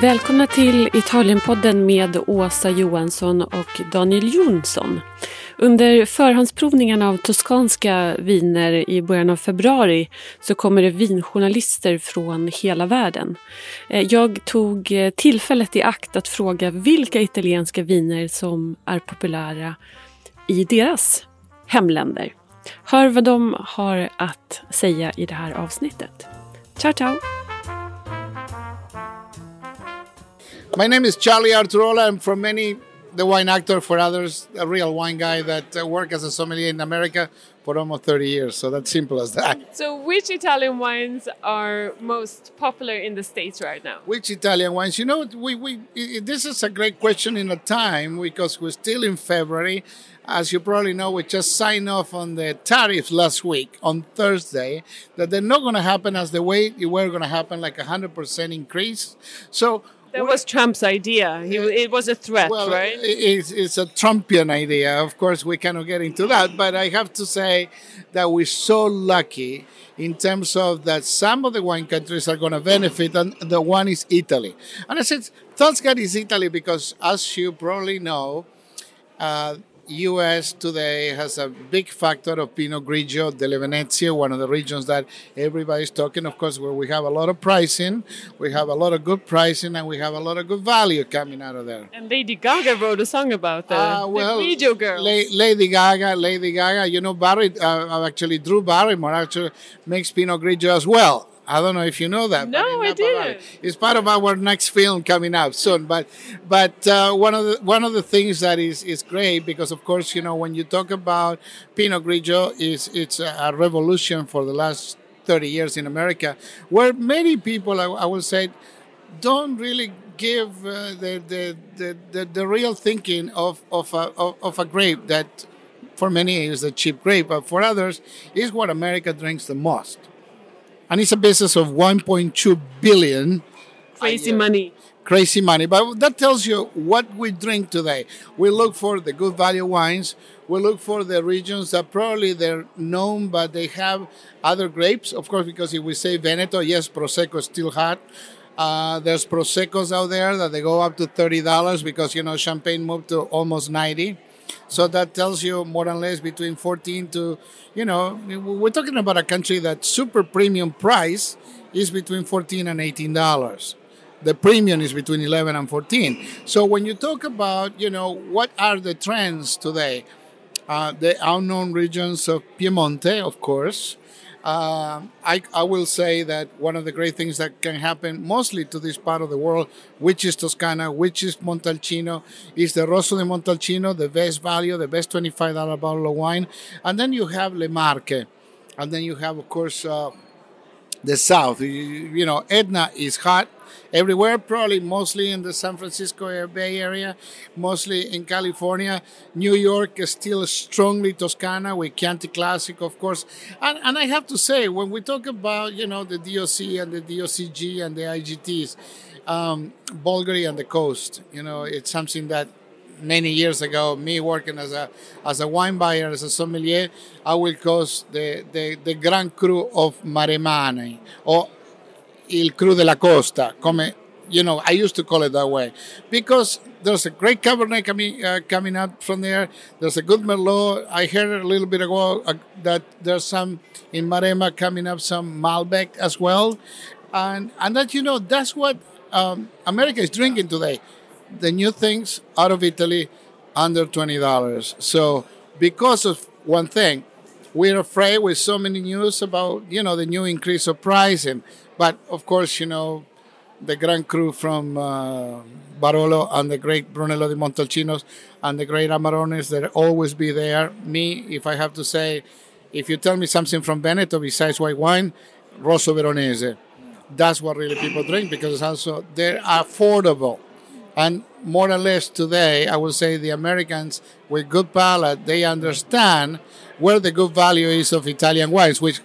Välkomna till Italienpodden med Åsa Johansson och Daniel Jonsson. Under förhandsprovningarna av toskanska viner i början av februari så kommer det vinjournalister från hela världen. Eh, jag tog eh, tillfället i akt att fråga vilka italienska viner som är populära i deras hemländer. Hör vad de har att säga i det här avsnittet. Ciao, ciao! My name is Charlie Arturaola. I'm from many, the wine actor, for others, a real wine guy that uh, worked as a sommelier in America for almost 30 years. So that's simple as that. So, which Italian wines are most popular in the States right now? Which Italian wines? You know, we, we this is a great question in a time because we're still in February. As you probably know, we just signed off on the tariffs last week on Thursday that they're not going to happen as the way they were going to happen, like a 100% increase. So, that was Trump's idea. He, it was a threat, well, right? It's, it's a Trumpian idea. Of course, we cannot get into that. But I have to say that we're so lucky in terms of that some of the wine countries are going to benefit, and the one is Italy. And I said, Toscana is Italy because, as you probably know, uh, U.S. today has a big factor of Pinot Grigio delle Venezie, one of the regions that everybody's talking. Of course, where we have a lot of pricing, we have a lot of good pricing, and we have a lot of good value coming out of there. And Lady Gaga wrote a song about the, uh, well, the Grigio girls. La- Lady Gaga, Lady Gaga. You know, Barry, uh, actually Drew Barrymore actually makes Pinot Grigio as well. I don't know if you know that. No, I didn't. It's part of our next film coming out soon. But but uh, one of the one of the things that is is great because of course you know when you talk about Pinot Grigio is it's a revolution for the last 30 years in America, where many people I, I will say don't really give uh, the, the, the, the, the real thinking of of a, of, of a grape that for many is a cheap grape, but for others is what America drinks the most and it's a business of 1.2 billion. Crazy money. Crazy money. But that tells you what we drink today. We look for the good value wines. We look for the regions that probably they're known, but they have other grapes. Of course, because if we say Veneto, yes, Prosecco is still hot. Uh, there's Proseccos out there that they go up to $30 because, you know, Champagne moved to almost 90 so that tells you more or less between 14 to, you know, we're talking about a country that super premium price is between 14 and 18 dollars. The premium is between 11 and 14. So when you talk about, you know, what are the trends today? Uh, the unknown regions of Piemonte, of course, uh, I, I will say that one of the great things that can happen mostly to this part of the world, which is Toscana, which is Montalcino, is the Rosso di Montalcino, the best value, the best $25 bottle of wine. And then you have Le Marche. And then you have, of course, uh, the South. You, you know, Etna is hot everywhere, probably mostly in the San Francisco Bay Area, mostly in California. New York is still strongly Toscana with Chianti Classic, of course. And, and I have to say, when we talk about, you know, the DOC and the DOCG and the IGTs, um, Bolgheri and the coast, you know, it's something that many years ago, me working as a as a wine buyer, as a sommelier, I will cause the, the, the Grand Cru of Maremane or Il Cru della Costa, come you know, I used to call it that way because there's a great Cabernet coming uh, coming out from there. There's a good Merlot. I heard a little bit ago uh, that there's some in Maremma coming up, some Malbec as well, and and that you know that's what um, America is drinking today. The new things out of Italy under twenty dollars. So because of one thing, we're afraid with so many news about you know the new increase of pricing but of course, you know, the Grand Cru from uh, Barolo and the great Brunello di Montalcinos and the great Amarones that always be there. Me, if I have to say, if you tell me something from Veneto besides white wine, Rosso Veronese. That's what really people drink because also they're affordable. And more or less today, I would say the Americans with good palate, they understand where the good value is of Italian wines, which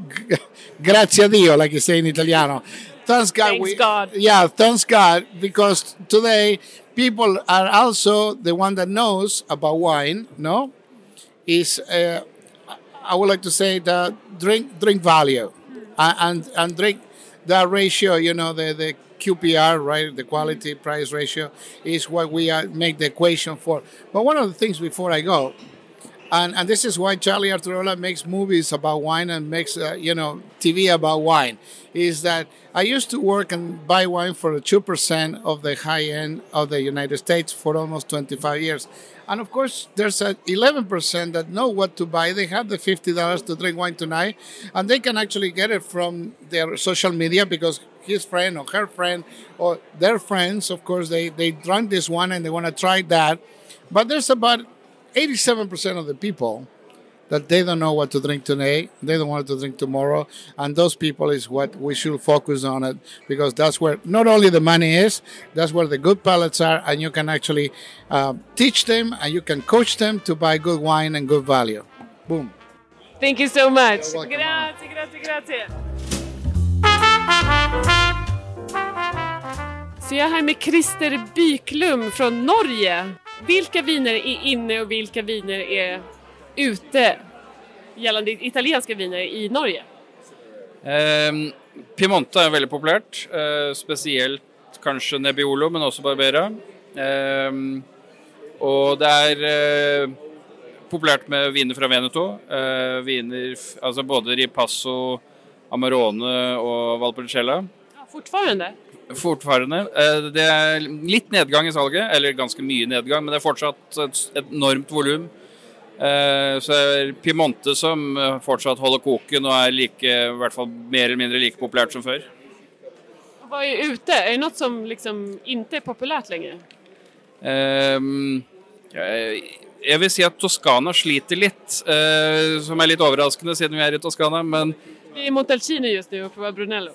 grazie a Dio, like you say in Italiano. Thanks God. Thanks we, God. Yeah, thanks God, because today people are also the one that knows about wine. No, is uh, I would like to say the drink drink value, uh, and and drink that ratio. You know the the QPR, right? The quality price ratio is what we make the equation for. But one of the things before I go, and, and this is why Charlie Arturaola makes movies about wine and makes uh, you know TV about wine, is that I used to work and buy wine for two percent of the high end of the United States for almost 25 years. And of course, there's a 11% that know what to buy. They have the $50 to drink wine tonight, and they can actually get it from their social media because his friend or her friend or their friends, of course, they, they drank this one and they want to try that. But there's about 87% of the people that they don't know what to drink today, they don't want to drink tomorrow, and those people is what we should focus on it because that's where not only the money is, that's where the good palates are, and you can actually uh, teach them and you can coach them to buy good wine and good value. Boom. Thank you so much. Grazie, grazie, grazie. Så jeg er her med Christer Byklum fra Norge. Hvilke viner er inne og hvilke viner er ute gjeldende italienske viner i Norge? Eh, Piemonte er veldig populært, eh, spesielt kanskje Nebbiolo, men også Barbera. Eh, og det er eh, populært med viner fra Veneto. Eh, viner altså både Ripasso, Amarone og Valpolicella. Ja, fortfarande? Fortfarande. Eh, det er litt nedgang i salget, eller ganske mye nedgang, men det er fortsatt et enormt volum. Eh, så det er Piemonte som fortsatt holder koken og er like, i hvert fall mer eller mindre like populært som før. Hva er ute? Er det noe som liksom ikke er populært lenger? Um, jeg vil si at Toskana sliter litt, som er litt overraskende siden vi er i Toskana. Men, i Montalcini just nå og prøver Brunello.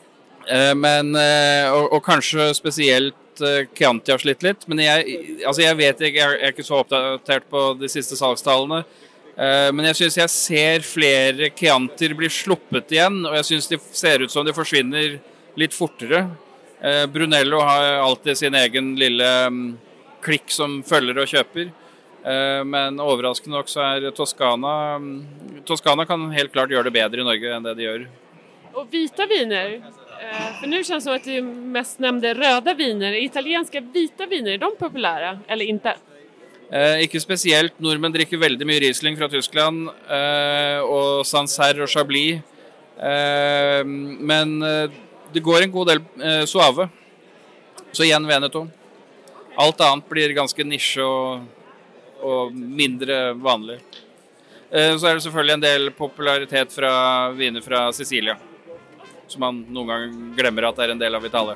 Uh, men, og, og, kanskje spesielt Chianti har slitt litt. Men jeg, altså jeg vet ikke, jeg er ikke så oppdatert på de siste salgstallene. Men jeg syns jeg ser flere Chiantier bli sluppet igjen, og jeg syns de ser ut som de forsvinner litt fortere. Brunello har alltid sin egen lille um, klikk som følger og kjøper. Men overraskende nok så er Toskana Toskana kan helt klart gjøre det bedre i Norge enn det de gjør. Og hvite viner? For nu kjennes det som at du mest nevnte røde viner. Italienske vita viner, er de populære eller ikke? Eh, ikke spesielt. Nordmenn drikker veldig mye Riesling fra Tyskland. Eh, og Sancerre og Chablis. Eh, men det går en god del Suave. Så igjen Veneto. Alt annet blir ganske nisje og, og mindre vanlig. Så er det selvfølgelig en del popularitet fra viner fra Sicilia som man noen gang glemmer at det er en del av Vitale.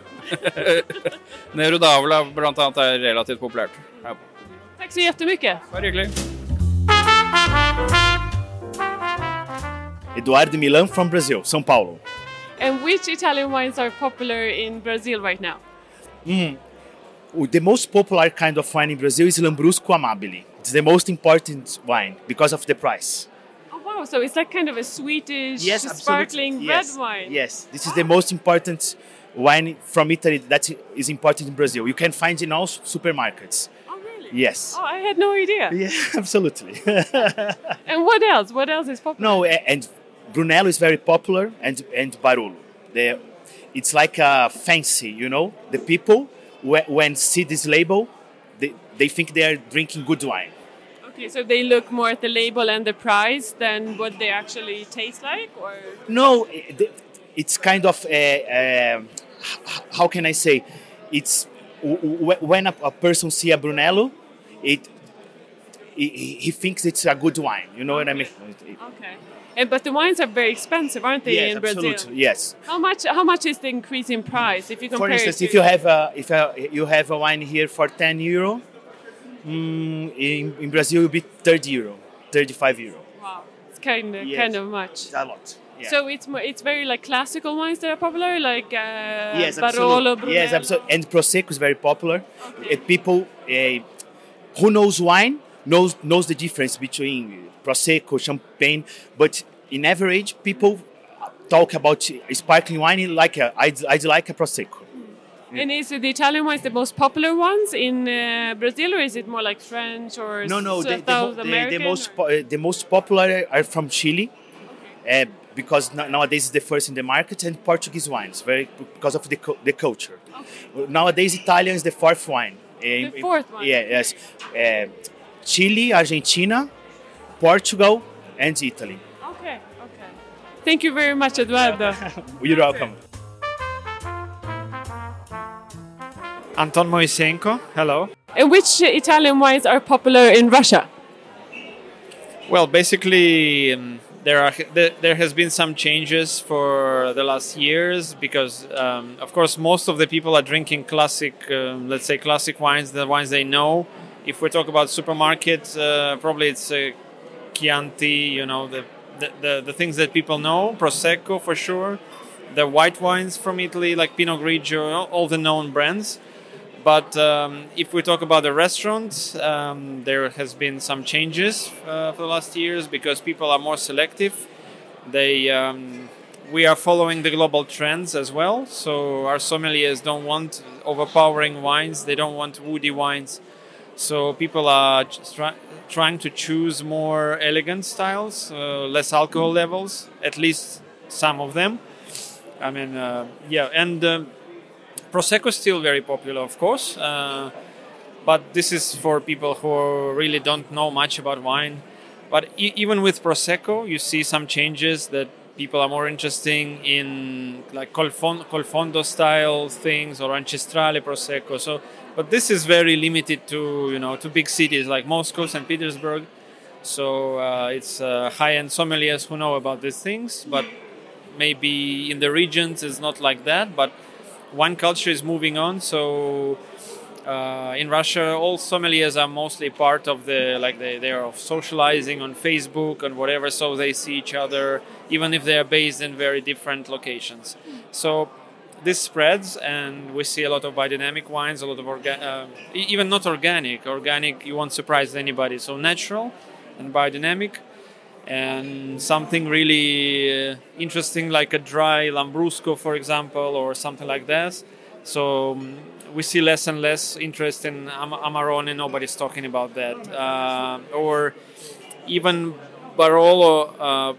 Nero d'Avola blant annet er relativt populært. Ja. Takk så jättemycket. Bare hyggelig. Eduardo Milan from Brazil, São Paulo. And which Italian wines are popular in Brazil right now? Mm. The most popular kind of wine in Brazil is Lambrusco Amabile. It's the most important wine because of the price. Oh, wow! so it's like kind of a sweetish, yes, sparkling yes. red wine. Yes, this is the most important wine from Italy that is important in Brazil. You can find in all supermarkets. Oh, really? Yes. Oh, I had no idea. Yeah, absolutely. and what else? What else is popular? No, and Brunello is very popular, and and Barolo. The, it's like a fancy, you know. The people when see this label, they, think they are drinking good wine. Okay, so they look more at the label and the price than what they actually taste like, or no? It's kind of a, a how can I say? It's when a, a person see a Brunello, it he, he, thinks it's a good wine. You know okay. what I mean? Okay. And, but the wines are very expensive, aren't they, yes, in Brazil? Absolutely, yes. How much? How much is the increase in price if you compare? For instance, if you have a if a, you have a wine here for ten euro, Mm, in, in Brazil, it will be 30 euro, 35 euro. Wow, it's kind of Yes. kind of much. A lot. Yeah. So it's it's very like classical wines that are popular, like uh, yes, Barolo. Brunello. Yes, absolutely. And Prosecco is very popular. Okay. Uh, people uh, who knows wine knows knows the difference between Prosecco, Champagne. But in average, people talk about sparkling wine like a, I'd, I'd like a Prosecco. And is the Italian wines the most popular ones in uh, Brazil, or is it more like French or No, no, the, the, the, the most po- uh, the most popular are from Chile. Uh, because no- nowadays it's the first in the market, and Portuguese wines, very because of the, the culture. Okay. Nowadays, Italian is the fourth wine. Eh, The fourth one, Yeah, yes. Uh, Chile, Argentina, Portugal, and Italy. Okay, okay. Thank you very much, Eduardo. You're welcome. Anton Moisenko, hello. and which Italian wines are popular in Russia? Well, basically, um, there are there, there has been some changes for the last years because, um, of course, most of the people are drinking classic, um, let's say, classic wines, the wines they know. If we talk about supermarkets, uh, probably it's uh, Chianti, you know, the, the, the the things that people know, Prosecco for sure, the white wines from Italy like Pinot Grigio, all the known brands. But um, if we talk about the restaurants, um, there has been some changes uh, for the last years because people are more selective. They um, we are following the global trends as well. So our sommeliers don't want overpowering wines. They don't want woody wines. So people are try- trying to choose more elegant styles, uh, less alcohol levels, at least some of them. I mean, uh, yeah, and. Prosecco is still very popular, of course, uh, but this is for people who really don't know much about wine. But e- even with Prosecco, you see some changes that people are more interested in, like Colfon- Colfondo style things or Ancestrale Prosecco. So, but this is very limited to you know to big cities like Moscow, St. Petersburg. So uh, it's uh, high-end sommeliers who know about these things, but maybe in the regions it's not like that. But wine culture is moving on. So uh, in Russia, all sommeliers are mostly part of the like they they are socializing on Facebook and whatever, so they see each other, even if they are based in very different locations. So this spreads, and we see a lot of biodynamic wines, a lot of orga- uh, even not organic. Organic, you won't surprise anybody. So natural and biodynamic and something really uh, interesting like a dry lambrusco for example or something like that so um, we see less and less interest in Am- amarone. Nobody's talking about that. Uh, or even barolo uh,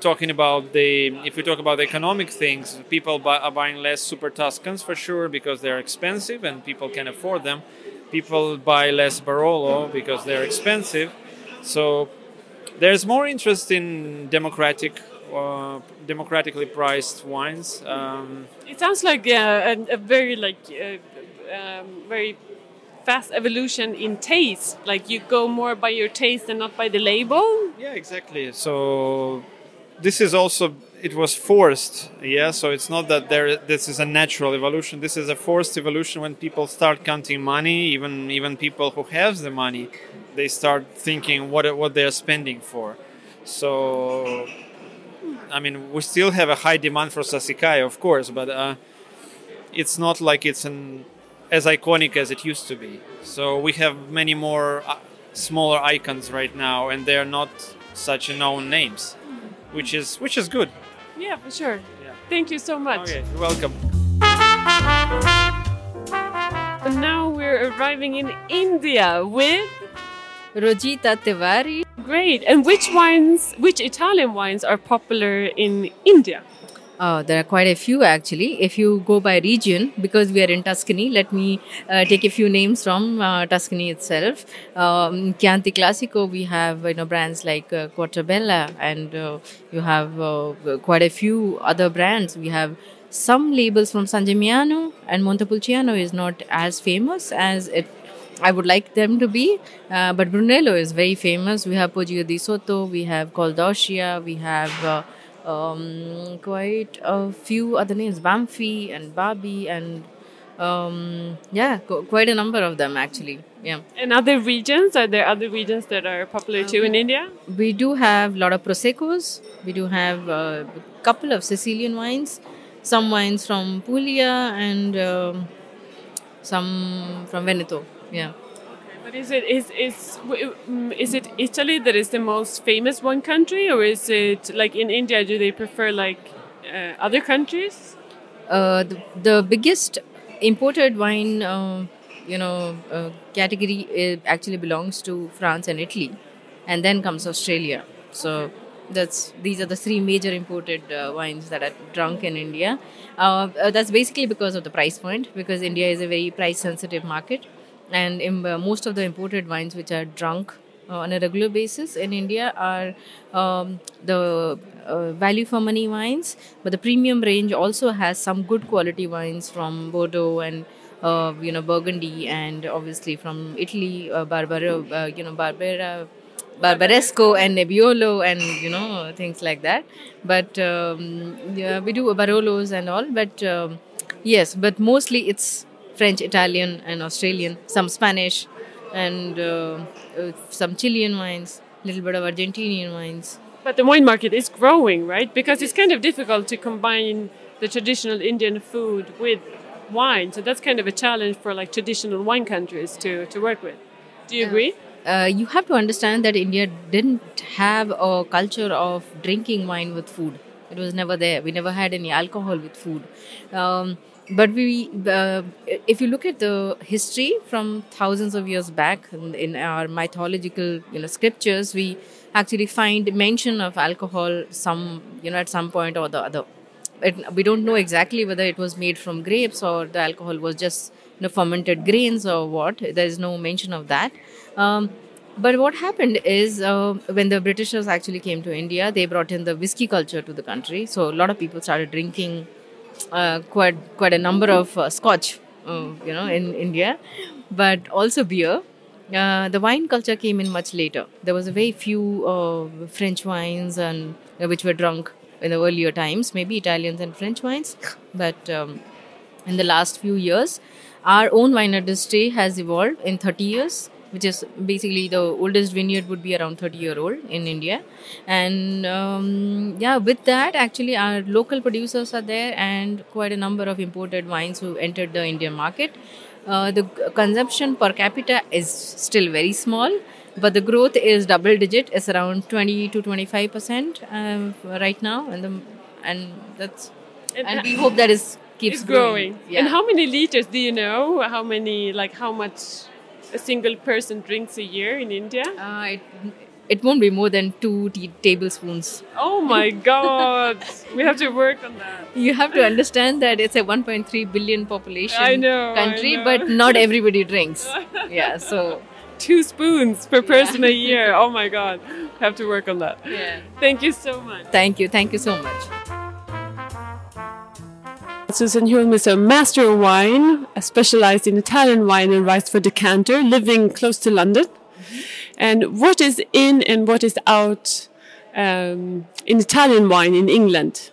talking about the if we talk about the economic things people buy, are buying less super tuscans for sure because they're expensive and people can afford them. People buy less barolo because they're expensive so there's more interest in democratic, uh, democratically priced wines. Um, It sounds like uh, a, a very like uh, um, very fast evolution in taste. Like you go more by your taste and not by the label. yeah, exactly. So this is also it was forced. Yeah, so it's not that there. This is a natural evolution. This is a forced evolution when people start counting money. Even even people who have the money, they start thinking what what they are spending for. So I mean, we still have a high demand for Sassicaia, of course, but uh, it's not like it's an as iconic as it used to be. So we have many more uh, smaller icons right now, and they are not such known names, which is which is good. Yeah, for sure. Yeah. Thank you so much. Okay, you're welcome. And now we're arriving in India with Rojita Tiwari. great. And which wines, which Italian wines are popular in India? Uh, there are quite a few actually. If you go by region, because we are in Tuscany, let me uh, take a few names from uh, Tuscany itself. Um, Chianti Classico, we have you know brands like uh, Quartabella, and uh, you have uh, quite a few other brands. We have some labels from San Gimignano, and Montepulciano is not as famous as it I would like them to be. Uh, but Brunello is very famous. We have Poggio di Sotto, we have Col d'Orcia, we have uh, um, quite a few other names, Banfi and Babi, and um, yeah, qu- quite a number of them actually. Yeah. And other regions? Are there other regions that are popular too in India? We do have a lot of Proseccos. We do have a couple of Sicilian wines, some wines from Puglia, and um, some from Veneto. Yeah. But is it is is mm, is it Italy that is the most famous one country, or is it like in India? Do they prefer like uh, other countries? Uh, the, the biggest imported wine, uh, you know, uh, category uh, actually belongs to France and Italy, and then comes Australia. So That's these are the three major imported uh, wines that are drunk in India. Uh, uh, that's basically because of the price point, because India is a very price sensitive market, and in, uh, most of the imported wines which are drunk uh, on a regular basis in India are um, the uh, value for money wines, but the premium range also has some good quality wines from Bordeaux and uh, you know Burgundy and obviously from Italy, uh, Barbaro, uh, you know Barbera. Barbaresco and Nebbiolo and you know things like that, but um, yeah, we do Barolos and all. But um, yes, but mostly it's French, Italian, and Australian. Some Spanish, and uh, uh, some Chilean wines, a little bit of Argentinian wines. But the wine market is growing, right? Because it's kind of difficult to combine the traditional Indian food with wine. So that's kind of a challenge for like traditional wine countries to, to work with. Do you agree? Uh, you have to understand that India didn't have a culture of drinking wine with food. It was never there. We never had any alcohol with food. Um, but we, uh, if you look at the history from thousands of years back in, in our mythological, you know, scriptures, we actually find mention of alcohol some, you know, at some point or the other. It, we don't know exactly whether it was made from grapes or the alcohol was just you know, fermented grains or what. There is no mention of that. Um, but what happened is uh, when the Britishers actually came to India, they brought in the whiskey culture to the country. So a lot of people started drinking quite quite a number of uh, Scotch, uh, you know, in India, but also beer. Uh, the wine culture came in much later. There was a very few uh, French wines and which were drunk in the earlier times, maybe Italians and French wines, but um, in the last few years, our own wine industry has evolved in 30 years which is basically the oldest vineyard would be around 30 year old in India. And um, yeah, with that, actually, our local producers are there and quite a number of imported wines who entered the Indian market. Uh, the consumption per capita is still very small, but the growth is double digit. It's around 20 to 25 percent uh, right now, and the, and that's and, and we hope that is keeps it's growing. growing. Yeah. And how many liters do you know? How many like how much a single person drinks a year in India? Uh, it, it won't be more than two tablespoons. Oh my god! we have to work on that. You have to understand that it's a 1.3 billion population I know, country, but not everybody drinks. yeah, so two spoons per person yeah. a year. Oh my god! Have to work on that. Yeah. Thank you so much. Thank you. Thank you so much. Susan Hulme is a master of wine, specialized in Italian wine and writes for Decanter, living close to London. And what is in and what is out um, in Italian wine in England?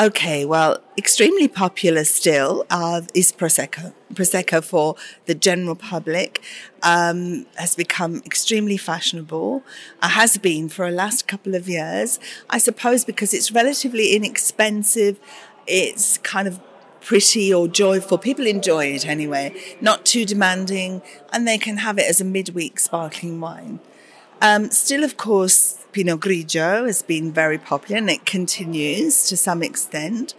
Okay, well, extremely popular still uh, is Prosecco. Prosecco for the general public um, has become extremely fashionable, uh, has been for the last couple of years. I suppose because it's relatively inexpensive it's kind of pretty or joyful. People enjoy it anyway, not too demanding, and they can have it as a midweek sparkling wine. Um, still, of course, Pinot Grigio has been very popular and it continues to some extent.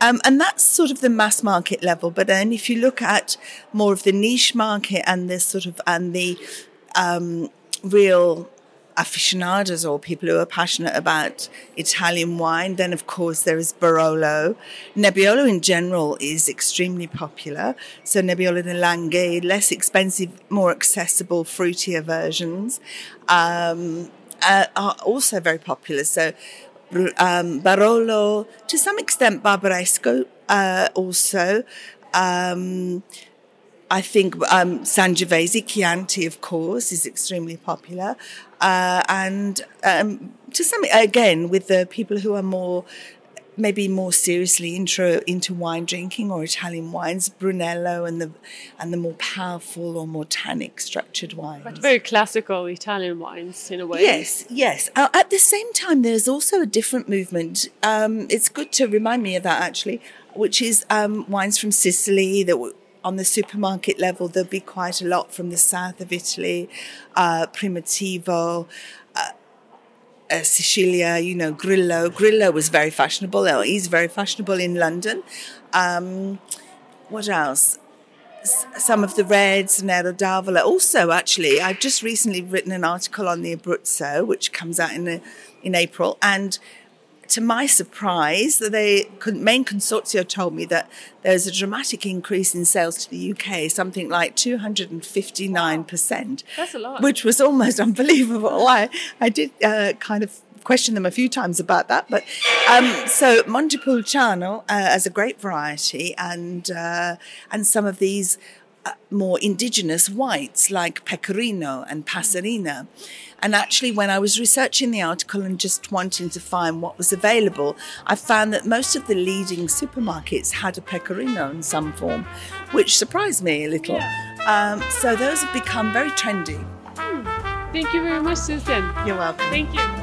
Um, and that's sort of the mass market level. But then if you look at more of the niche market and this sort of, and the um, real aficionados or people who are passionate about Italian wine. Then, of course, there is Barolo. Nebbiolo in general is extremely popular. So, Nebbiolo de Langhe, less expensive, more accessible, fruitier versions, um, uh, are also very popular. So, um, Barolo, to some extent, Barbaresco uh, also. Um, I think um, Sangiovese, Chianti, of course, is extremely popular. Uh, and um, to some, again, with the people who are more maybe more seriously intro into wine drinking or Italian wines, Brunello and the and the more powerful or more tannic structured wines. But very classical Italian wines in a way. Yes, yes. Uh, at the same time, there's also a different movement. Um, it's good to remind me of that actually, which is um, wines from Sicily that on the supermarket level, there'll be quite a lot from the south of Italy, uh, Primitivo, uh, uh, Sicilia, you know, Grillo. Grillo was very fashionable. He's very fashionable in London. Um, what else? some of the reds, Nero d'Avola. Also, actually, I've just recently written an article on the Abruzzo, which comes out in, the, in April. And to my surprise, the main consortio told me that there's a dramatic increase in sales to the UK, something like 259%. That's a lot. Which was almost unbelievable. I, I did uh, kind of question them a few times about that. But um, so Montepulciano uh, as a grape variety and, uh, and some of these more indigenous whites like Pecorino and Passerina. And actually, when I was researching the article and just wanting to find what was available, I found that most of the leading supermarkets had a Pecorino in some form, which surprised me a little. Yeah. Um, so those have become very trendy. Hmm. Thank you very much, Susan. You're welcome. Thank you.